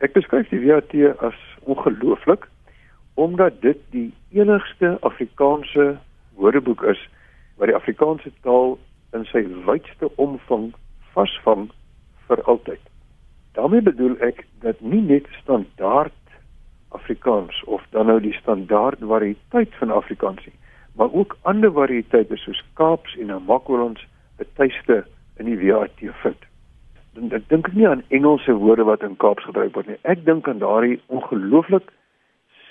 Ek beskryf die WAT as ongelooflik omdat dit die enigste Afrikaanse woordeboek is wat die Afrikaanse taal in sy wydste omvang vasvang vir altyd. daarmee bedoel ek dat nie net standaard Afrikaans of dan nou die standaard variëteit van Afrikaans nie, maar ook ander variëteite soos Kaaps en Namakolands 'n tuiste in die WAT vind. Dan ek dink nie aan Engelse woorde wat in Kaaps gebruik word nie. Ek dink aan daardie ongelooflik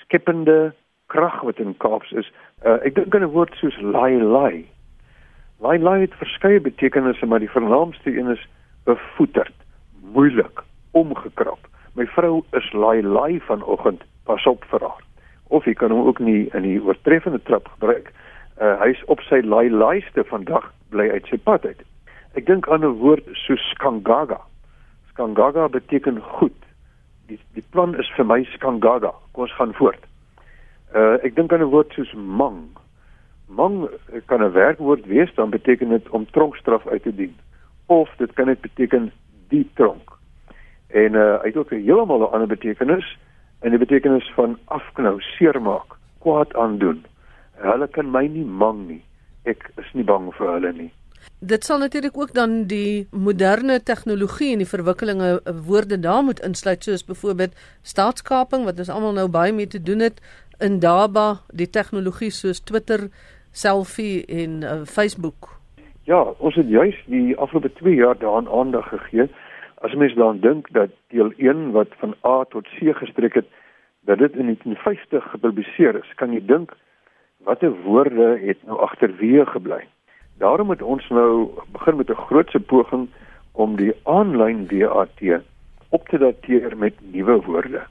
skepende krag wat in Kaaps is. Uh, ek dink aan 'n woord soos lai lai. Lai lai het verskeie betekenisse, maar die vernaamste een is bevoeterd, moeilik, omgekrap. My vrou is lai lai vanoggend, pas op vir haar. Of jy kan hom ook nie in die oortreffende trap gebruik. Uh, Hy's op sy lai laiste vandag bly uit sy pad uit. Ek dink aan 'n woord soos skangaga. Skangaga beteken goed. Die die plan is vir my skangaga. Kom ons gaan voort. Uh ek dink aan 'n woord soos mang. Mang kan 'n werkwoord wees, dan beteken dit om tronkstraf uit te dien. Of dit kan dit beteken die tronk. En uh hy het ook 'n heeltemal 'n ander betekenis, en die betekenis van afknou, seermaak, kwaad aandoen. Hulle kan my nie mang nie. Ek is nie bang vir hulle nie. Dit sal natuurlik ook dan die moderne tegnologie en die verwikkelinge woorde daar moet insluit soos byvoorbeeld staatskaping wat ons almal nou baie mee te doen het in Daba die tegnologie soos Twitter, selfie en uh, Facebook. Ja, ons het juis die afgelope 2 jaar daaraan aandag gegee. As mens daaraan dink dat deel 1 wat van A tot C gestrek het, dat dit in 1950 gepubliseer is, kan jy dink watter woorde het nou agterweë gebly. Daarom het ons nou begin met 'n grootse poging om die aanlyn WAT op te dateer met nuwe woorde.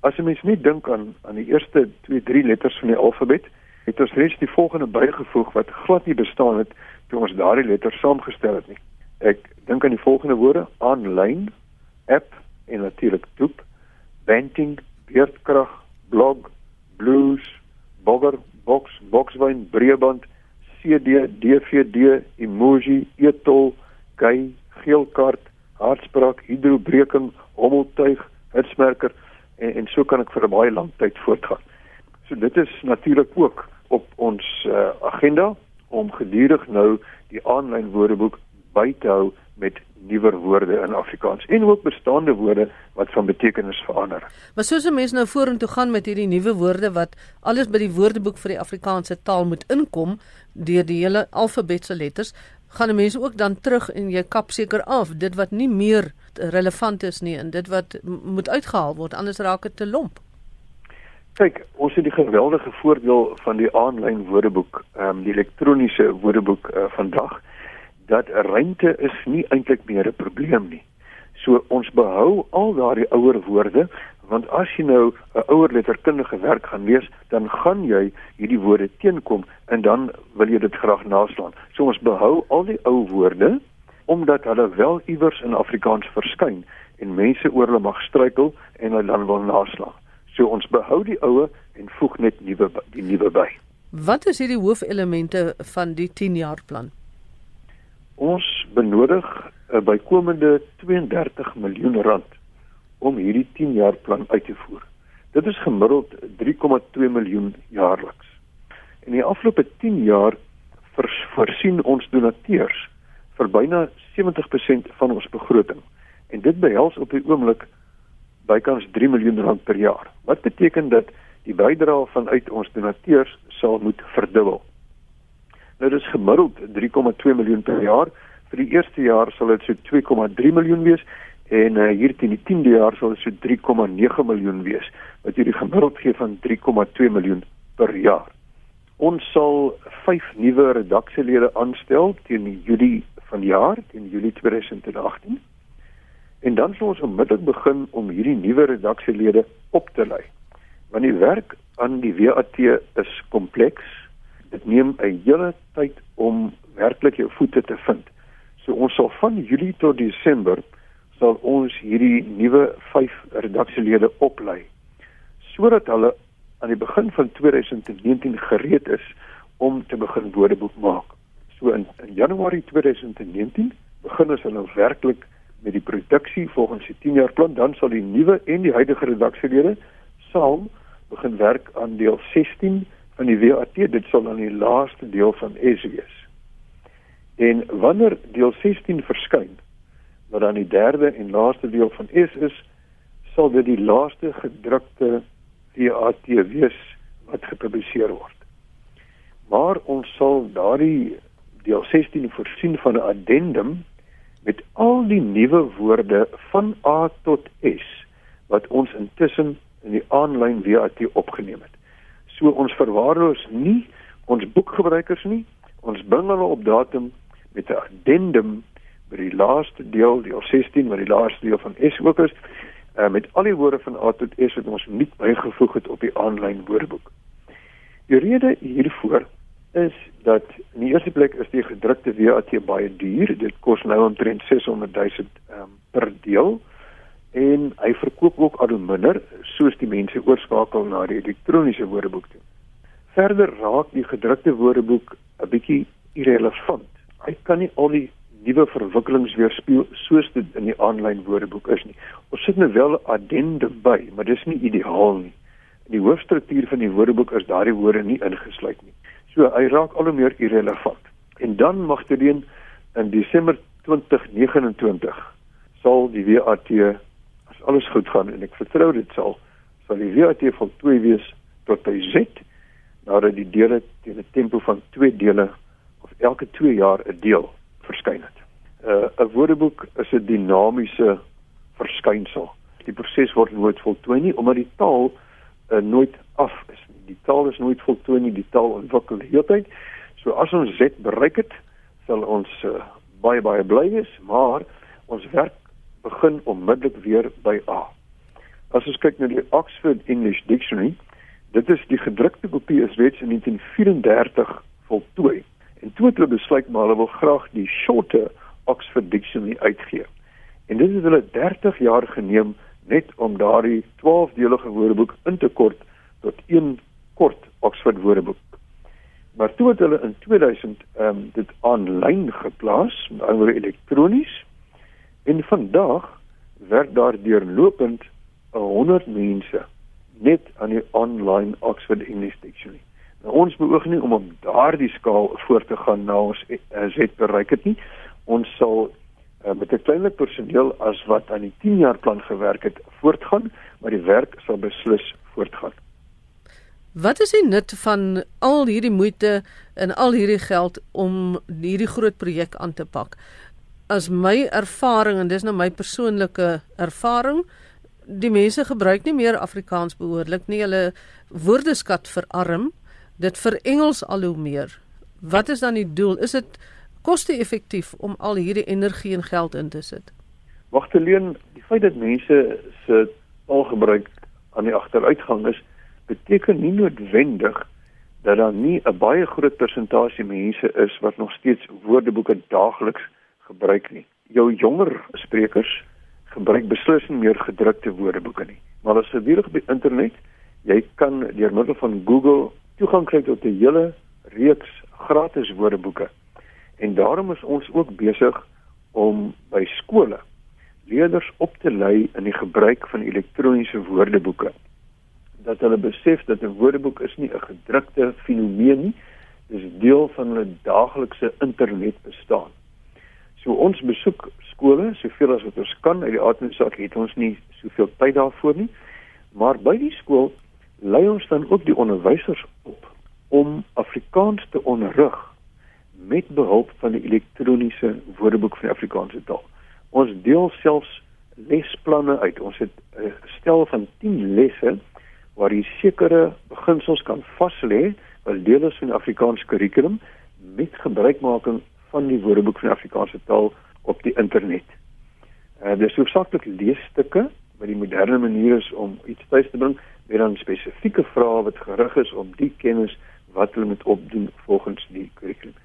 As jy mens net dink aan aan die eerste 2, 3 letters van die alfabet, het ons reeds die volgende bygevoeg wat glad nie bestaan het toe ons daardie letters saamgestel het nie. Ek dink aan die volgende woorde: aanlyn, app en natuurlik doop, banting, beerdkrag, blog, blues, bogger, box, boxwyn, breeband, CD, DVD, emoji, etol, gay, geelkaart, hartspraak, hidrobreking, hommeltuig, hitsmerker en, en so kan ek vir 'n baie lang tyd voortgaan. So dit is natuurlik ook op ons uh, agenda om gedurig nou die aanlyn woordeboek by te hou met nuwer woorde in Afrikaans en ook bestaande woorde wat van betekenis verander. Maar soos 'n mens nou vorentoe gaan met hierdie nuwe woorde wat alles by die woordeboek vir die Afrikaanse taal moet inkom deur die hele alfabetiese letters, gaan 'n mens ook dan terug en jy kap seker af dit wat nie meer relevant is nie en dit wat moet uitgehaal word anders raak dit te lomp. Kyk, ons het die geweldige voordeel van die aanlyn woordeboek, ehm um, die elektroniese woordeboek uh, vandag dat ruimte is nie eintlik meer 'n probleem nie. So ons behou al daardie ouer woorde want as jy nou 'n ouer letterkundige werk gaan lees, dan gaan jy hierdie woorde teenkom en dan wil jy dit graag naslaan. So ons behou al die ou woorde omdat hulle wel iewers in Afrikaans verskyn en mense oor hulle mag struikel en hulle dan wil naslaan. So ons behou die oue en voeg net nuwe die nuwe by. Wat is hierdie hoofelemente van die 10 jaar plan? Ons benodig 'n bykomende 32 miljoen rand om hierdie 10 jaar plan uit te voer. Dit is gemiddeld 3,2 miljoen jaarliks. In die afgelope 10 jaar voorsien ons donateurs vir byna 70% van ons begroting en dit behels op die oomblik bykans 3 miljoen rand per jaar. Wat beteken dat die bydrae vanuit ons donateurs sal moet verdubbel. Nou dis gemiddeld 3,2 miljoen per jaar. Vir die eerste jaar sal dit so 2,3 miljoen wees en uh, hier teen die 10de jaar sal dit so 3,9 miljoen wees wat hierdie gemiddeld gee van 3,2 miljoen per jaar. Ons sal 5 nuwe redaksielede aanstel teen Julie van die jaar, teen Julie 2018. En dan sal ons onmiddellik begin om hierdie nuwe redaksielede op te lei. Want die werk aan die WAT is kompleks dit neem 'n hele tyd om werklik jou voete te vind. So ons sal van Julie tot Desember sal ons hierdie nuwe 5 redaksielede oplei sodat hulle aan die begin van 2019 gereed is om te begin woordeboek maak. So in, in Januarie 2019 begin ons hulle werklik met die produksie volgens die 10 jaar plan, dan sal die nuwe en die huidige redaksielede saam begin werk aan deel 16 van die WAT. Dit sal dan die laaste deel van S wees. En wanneer deel 16 verskyn, wat dan die derde en laaste deel van S is, sal dit die laaste gedrukte WAT wees wat gepubliseer word. Maar ons sal daardie deel 16 voorsien van 'n addendum met al die nuwe woorde van A tot S wat ons intussen in die aanlyn WAT opgeneem het. So ons verwaarloos nie ons boekgebruikers nie. Ons bring hulle op datum met 'n addendum by die laaste deel, deel 16 wat die laaste deel van S ook is, uh, met al die woorde van A tot S wat ons nie bygevoeg het op die aanlyn woordeboek. Die rede hiervoor is dat in die eerste plek is die gedrukte WAT baie duur. Dit kos nou omtrent 600 000 um, per deel en hy verkoop ook al hoe minder soos die mense oorskakel na die elektroniese woordeboek toe. Verder raak die gedrukte woordeboek 'n bietjie irrelevant. Hy kan nie al die nuwe verwikkelings weerspieël soos dit in die aanlyn woordeboek is nie. Ons sit nou wel 'n addendum by, maar dis nie ideaal nie. In die hoofstruktuur van die woordeboek is daardie woorde nie ingesluit nie. So hy raak al hoe meer irrelevant. En dan magtedien in Desember 2029 sal die WAT alles goed gaan en ek vertrou dit sal sal die WAT voltooi wees tot by Z nadat die dele teen 'n tempo van 2 dele of elke 2 jaar 'n deel verskyn het. 'n uh, Woordeboek is 'n dinamiese verskynsel. Die proses word nooit voltooi nie omdat die taal uh, nooit af is die taal is nooit voltooi nie, die taal ontwikkel heeltyd. So as ons Z bereik het, sal ons uh, baie baie bly wees, maar ons werk begin onmiddellik weer by A. As ons kyk na die Oxford English Dictionary, dit is die gedrukte kopie is reeds in 1934 voltooi. En toe het hulle besluit maar hulle wil graag die shorter Oxford Dictionary uitgee. En dit het hulle 30 jaar geneem net om daardie 12-delige woordeboek in te kort tot een kort Oxford Woordeboek. Maar toe het hulle in 2000 ehm um, dit aanlyn geplaas, met ander woorde elektronies. En vandag werk daar deurlopend 100 mense net aan die online Oxford English Dictionary. Nou ons beoog nie om op daardie skaal voort te gaan na ons Z bereik het nie. Ons sal uh, met 'n kleiner personeel as wat aan die 10 jaar plan gewerk het voortgaan, maar die werk sal beslis voortgaan. Wat is die nut van al hierdie moeite en al hierdie geld om hierdie groot projek aan te pak? As my ervaring en dis nou my persoonlike ervaring, die mense gebruik nie meer Afrikaans behoorlik nie. Hulle woordeskat verarm. Dit verengels al hoe meer. Wat is dan die doel? Is dit koste-effektief om al hierdie energie en geld in te sit? Wagteleen, die feit dat mense se taalgebruik aan die agteruitgang is, beteken nie noodwendig dat daar nie 'n baie groot persentasie mense is wat nog steeds woordeboeke daagliks gebruik nie. Jou jonger sprekers gebruik beslis nie meer gedrukte woordeboeke nie. Maar as jy weer op die internet, jy kan deur middel van Google toegang kry tot 'n hele reeks gratis woordeboeke. En daarom is ons ook besig om by skole leerders op te lei in die gebruik van elektroniese woordeboeke dat hulle besef dat 'n woordeboek is nie 'n gedrukte fenomeen nie, dis deel van hulle daaglikse internetbestaan. So ons besoek skole soveel as wat ons kan uit die aardnoodsaak het ons nie soveel tyd daarvoor nie, maar by die skool lei ons dan ook die onderwysers op om Afrikaans te onderrig met behulp van die elektroniese woordeboek vir Afrikaanse taal. Ons deel selfs lesplanne uit. Ons het 'n stel van 10 lesse waar jy sekere beginsels kan vaslê wat deel is van die Afrikaanse kurrikulum met gebruikmaking van die Woordeboek van Afrikaanse taal op die internet. Uh, dit is hoofsaaklik leesstukke wat die moderne manier is om iets tuis te bring met dan spesifieke vrae wat gerig is op die kennis wat hulle moet opdoen volgens die kurrikulum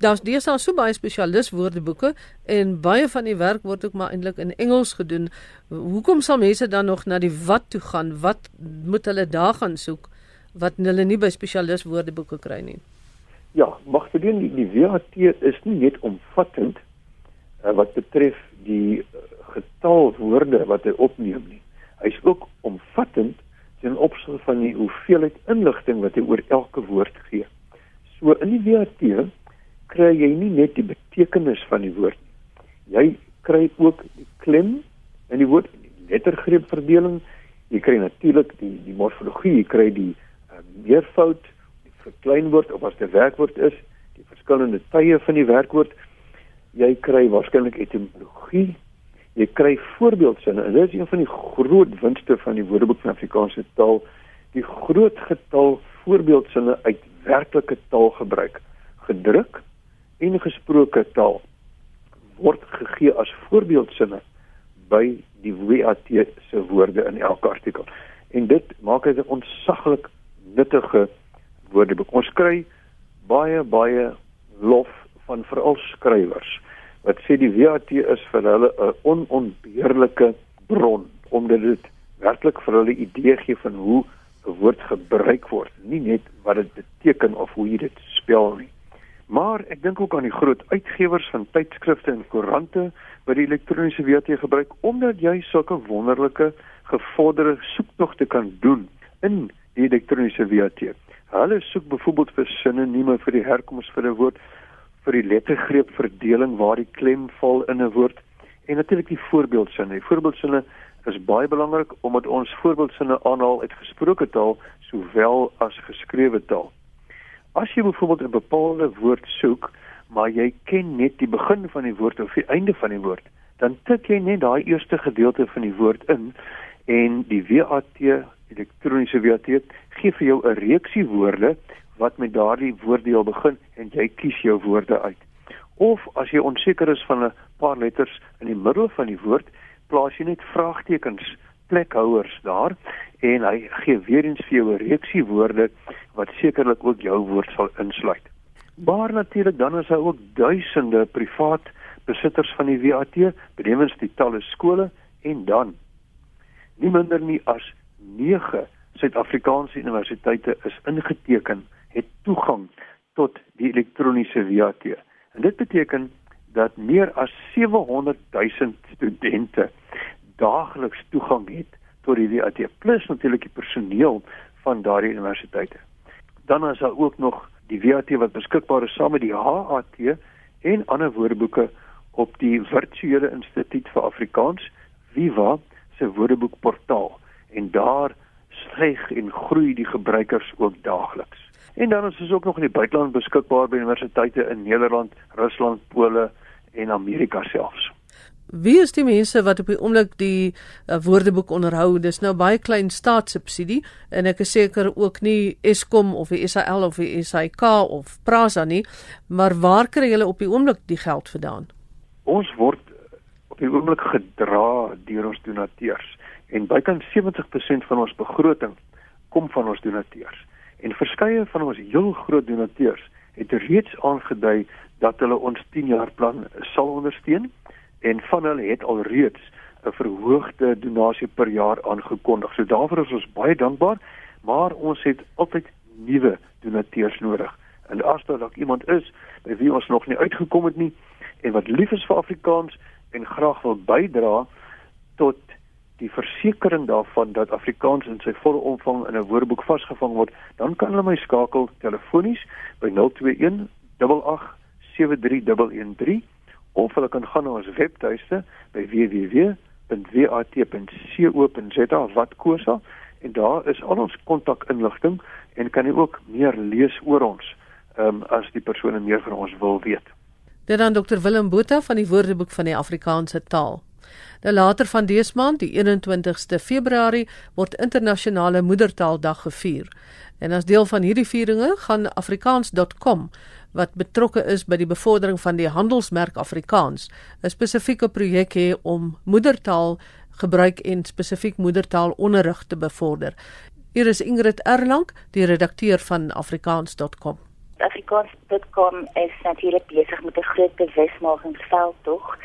daar's deesdae so baie spesialis woordeboeke en baie van die werk word ook maar eintlik in Engels gedoen. Hoekom sal mense dan nog na die wat toe gaan? Wat moet hulle daar gaan soek wat hulle nie by spesialis woordeboeke kry nie? Ja, mag verdien die, die WAT is nie net omvattend uh, wat betref die getal woorde wat hy opneem nie. Hy's ook omvattend ten opsigte van die hoeveelheid inligting wat hy oor elke woord gee. So in die WAT kry jy nie net die betekenis van die woord nie. Jy kry ook die klem in die woord, die lettergreepverdeling. Jy kry natuurlik die die morfologie, jy kry die uh, meervoud, die verkleinwoord of as dit 'n werkwoord is, die verskillende tye van die werkwoord. Jy kry waarskynlik etimologie. Jy kry voorbeeldsinne. En dit is een van die groot winste van die Woordeboek van Afrikaanse taal, die groot getal voorbeeldsinne uit werklike taalgebruik, gedruk en gesproke taal word gegee as voorbeeldsinne by die WAT se woorde in elke artikel. En dit maak dit 'n onsaglik nuttige woordeboek. Ons kry baie baie lof van veral skrywers wat sê die WAT is vir hulle 'n onontbeerlike bron omdat dit werklik vir hulle idee gee van hoe 'n woord gebruik word, nie net wat dit beteken of hoe jy dit spel nie. Maar ek dink ook aan die groot uitgewers van tydskrifte en koerante wat die elektroniese WAT gebruik omdat jy sulke wonderlike gevorderde soektogte kan doen in die elektroniese WAT. Hulle soek byvoorbeeld vir sinonieme vir die herkoms vir 'n woord, vir die lettergreepverdeling waar die klem val in 'n woord en natuurlik die voorbeeldsinne. Die voorbeeldsinne is baie belangrik omdat ons voorbeeldsinne aanhaal uit gesproke taal sowel as geskrewe taal. As jy byvoorbeeld 'n bepaalde woord soek, maar jy ken net die begin van die woord of die einde van die woord, dan tik jy net daai eerste gedeelte van die woord in en die WAT elektroniese WAT gee vir jou 'n reeksie woorde wat met daardie woorddeel begin en jy kies jou woorde uit. Of as jy onseker is van 'n paar letters in die middel van die woord, plaas jy net vraagtekens plekhouers daar en hy gee weer eens vir jou 'n reeksie woorde wat sekerlik ook jou woord sal insluit. Maar natuurlik dan is daar ook duisende privaat besitters van die WAT, benewens die talle skole en dan nie minder nie as 9 Suid-Afrikaanse universiteite is ingeteken het toegang tot die elektroniese WAT. En dit beteken dat meer as 700 000 studente daagliks toegang het tot die WAT plus natuurlik die personeel van daardie universiteite. Dan is daar ook nog die WAT wat beskikbaar is saam met die HAT en ander woordeboeke op die virtuele instituut vir Afrikaans Viva se woordeboekportaal en daar styg en groei die gebruikers ook daagliks. En dan is dit ook nog in die buiteland beskikbaar by universiteite in Nederland, Rusland, Pole en Amerika selfs. Wie is die mense wat op die oomblik die uh, woordeboek onderhou? Dis nou baie klein staatssubsidie en ek is seker ook nie Eskom of die SAL of die SAIK of Prasa nie, maar waar kry julle op die oomblik die geld vandaan? Ons word op die oomblik gedra deur ons donateurs en bykans 70% van ons begroting kom van ons donateurs. En verskeie van ons heel groot donateurs het reeds aangedui dat hulle ons 10 jaar plan sal ondersteun en van hulle het alreeds 'n verhoogde donasie per jaar aangekondig. So daarvoor is ons baie dankbaar, maar ons het altyd nuwe donateurs nodig. En as daar dalk iemand is by wie ons nog nie uitgekom het nie en wat lief is vir Afrikaans en graag wil bydra tot die versekering daarvan dat Afrikaans in sy volle omvang in 'n woordeboek vasgevang word, dan kan hulle my skakel telefonies by 021 88 73113 of hulle kan gaan na ons webtuiste by www.wat.co.za wat kosa en daar is al ons kontakinligting en kan jy ook meer lees oor ons um, as die persone meer van ons wil weet. Dit dan Dr Willem Botha van die Woordeboek van die Afrikaanse taal. Nou later van dese maand, die 21ste Februarie, word internasionale moedertaaldag gevier. En as deel van hierdie vieringe gaan afrikaans.com wat betrokke is by die bevordering van die handelsmerk Afrikaans 'n spesifieke projek hê om moedertaal gebruik en spesifiek moedertaalonderrig te bevorder. Hier is Ingrid Erlang, die redakteur van afrikaans.com. Afrikaans.com is natuurlik besig met 'n groot bewusmakingsveld tog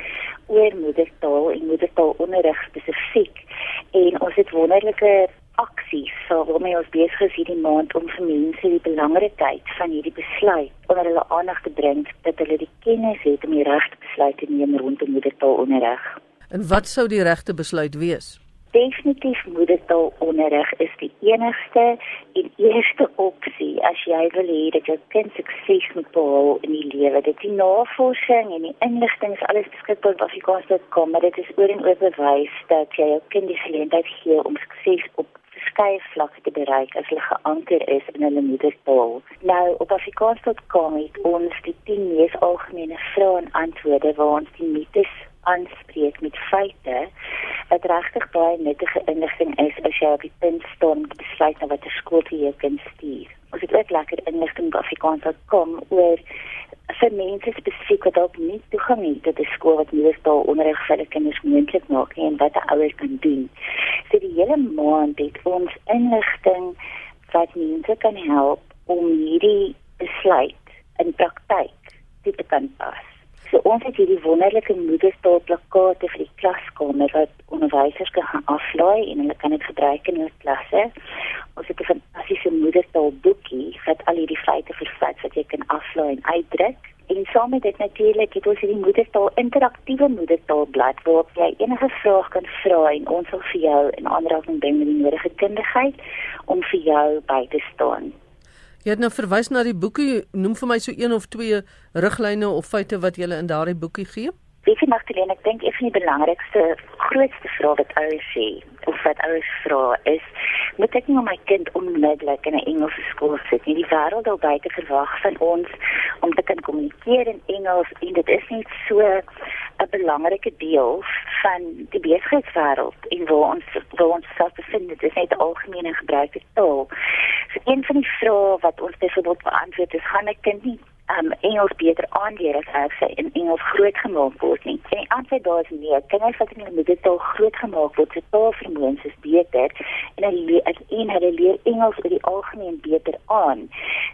oor moedertaal en moedertaalonderrig spesifiek. En ons het wonderlike aksies so waarmee ons besig is hierdie maand om vir mense die belangrikheid van hierdie besluit onder hulle aandag te bring dat hulle die kennis het om die reg te besluit te neem rondom moedertaalonderrig. En wat sou die regte besluit wees? Definitief moedertaalonderrig is die enigste en eerste opsie as jy wil hê dat jou kind sukses moet behaal in die lewe. Dit die navorsing en die inligting is alles beskikbaar op Afrikaans.com, maar dit is oor en oor bewys dat jy jou kind die geleentheid gee om sukses op verskeie vlakke te bereik as hulle geanker is in hulle moedertaal. Nou op Afrikaans.com het ons die 10 mees algemene vrae en antwoorde waar ons die mites aanspreek met feite wat regtig baie nuttige inligting is as jy op die punt staan om te besluit na watter skool jy kan stuur. Ons het ook lekker inligting op Afrikaans.com oor vir mense spesifiek wat dalk nie toegang het tot 'n skool wat moedertaal onderrig vir hulle kinders moontlik maak nie en wat 'n ouer kan doen. So die hele maand het ons inligting wat mense kan help om hierdie besluit in praktyk te kan pas. So ons het hierdie wonderlike moedertaal plakate vir die klaskamer wat onderwysers kan aflaai en hulle kan dit gebruik in hul klasse. Ons het 'n fantastiese moedertaal boekie wat al hierdie feite vervat wat jy kan aflaai en uitdruk. En saam met dit natuurlik het ons hierdie moedertaal interaktiewe moedertaalblad waarop jy enige vraag kan vra en ons sal vir jou in aanraking bring met die nodige kundigheid om vir jou by te staan. Jy het nou verwys na die boekie, noem vir my so een of twee riglyne of feite wat jy in daardie boekie gee. Ek sien Magdalene, ek dink een van die belangrikste grootste vrae wat ouers sê of wat ouers vra is, moet ek nie my kind onmiddellik in 'n Engelse skool sit nie. Die wêreld daar buite verwag van ons om te kan kommunikeer in Engels en dit is nie so 'n belangrike deel van die besigheidswêreld en waar ons waar ons self bevind. Dit is net 'n algemene gebruikte taal. So een van die vrae wat ons byvoorbeeld beantwoord is, gaan 'n kind nie um Engels beter aanleer as hy sy in Engels grootgemaak word nie. Die antwoord daar is nee. Kinders wat in hulle moedertaal grootgemaak word, se taalvermoëns is beter en hulle leer en hulle leer Engels oor die algemeen beter aan.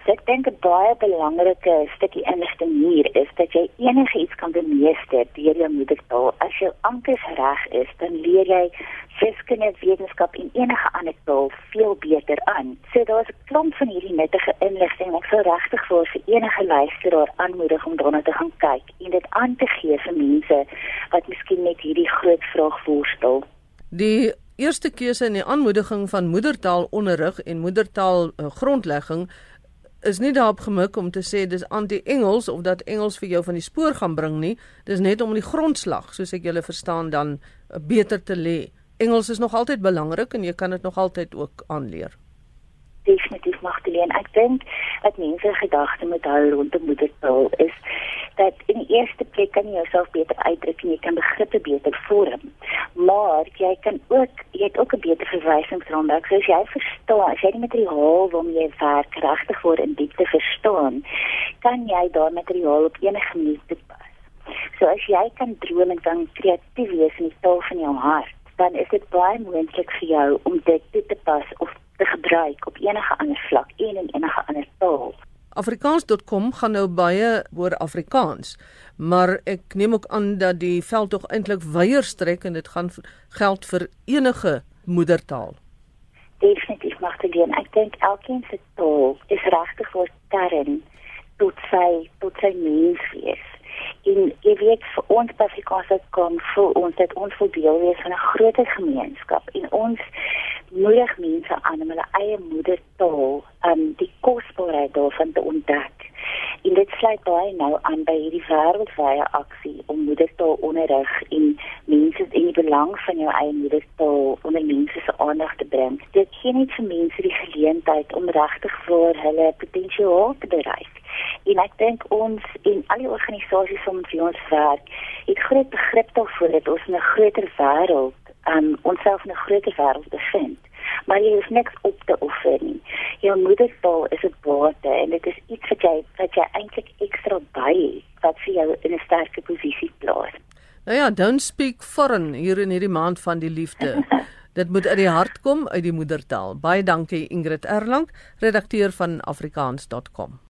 So ek dink 'n baie belangrike stukkie inligting hier is dat jy enigiets kan bemeester deur jou moedertaal. As jou ankers reg is, dan leer jy wiskunde, wetenskap en enige ander taal veel beter aan. So daar's 'n klomp van hierdie nuttige inligting wat vir regtig vir vir enige luisteraar aanmoedig om daarna te gaan kyk en dit aan te gee vir mense wat miskien net hierdie groot vraag voorstel. Die eerste keuse in die aanmoediging van moedertaalonderrig en moedertaal uh, grondlegging is nie daarop gemik om te sê dis anti-Engels of dat Engels vir jou van die spoor gaan bring nie. Dis net om die grondslag, soos ek julle verstaan, dan uh, beter te lê. Engels is nog altyd belangrik en jy kan dit nog altyd ook aanleer. Definitief Magdalene, ek dink dat mense gedagte moet hou rondom moedertaal is dat in die eerste plek kan jy jouself beter uitdruk en jy kan begrippe beter vorm. Maar jy kan ook jy het ook 'n beter verwysingsraamwerk. So as jy verstaan, as jy die materiaal waarmee jy werk regtig voor in diepte verstaan, kan jy daardie materiaal op enige manier toepas. So as jy kan droom en kan kreatief wees in die taal van jou hart, dan is dit baie moontlik vir jou om dit toe te pas of te gebruik op enige ander vlak en in enige ander taal. Afrikaans.com gaan nou baie oor Afrikaans, maar ek neem ook aan dat die veld tog eintlik wyeer strek en dit gaan geld vir enige moedertaal. Definitief mag dit doen. Ek dink elkeen se taal is regtig vir kern tot sy tot sy menswees en jy weet vir ons Afrikaanse kom vir ons dat ons wil deel wees van 'n groter gemeenskap en ons moedig mense aan om hulle eie moedertaal um die kosbaarheid daarvan te ontdek. En dit sluit baie nou aan by hierdie wêreldwye aksie om moedertaal onderrig en mense in die belang van jou eie moedertaal onder mense se aandag te bring. Dit gee net vir mense die geleentheid om regtig vir hulle potensiaal te bereik. En ek dink ons en al die organisasies vir ons werk, het groot begrip daarvoor dat ons in 'n groter wêreld, um onsself in 'n groter wêreld bevind. Maar jy is niks op te offer nie. Jou moedertaal is 'n waarde en dit is iets wat jy wat jy eintlik ekstra by wat vir jou in 'n sterker posisie plaas. Nou ja, don't speak foreign hier in hierdie maand van die liefde. Dit moet uit die hart kom uit die moedertaal. Baie dankie Ingrid Erlang, redakteur van afrikaans.com.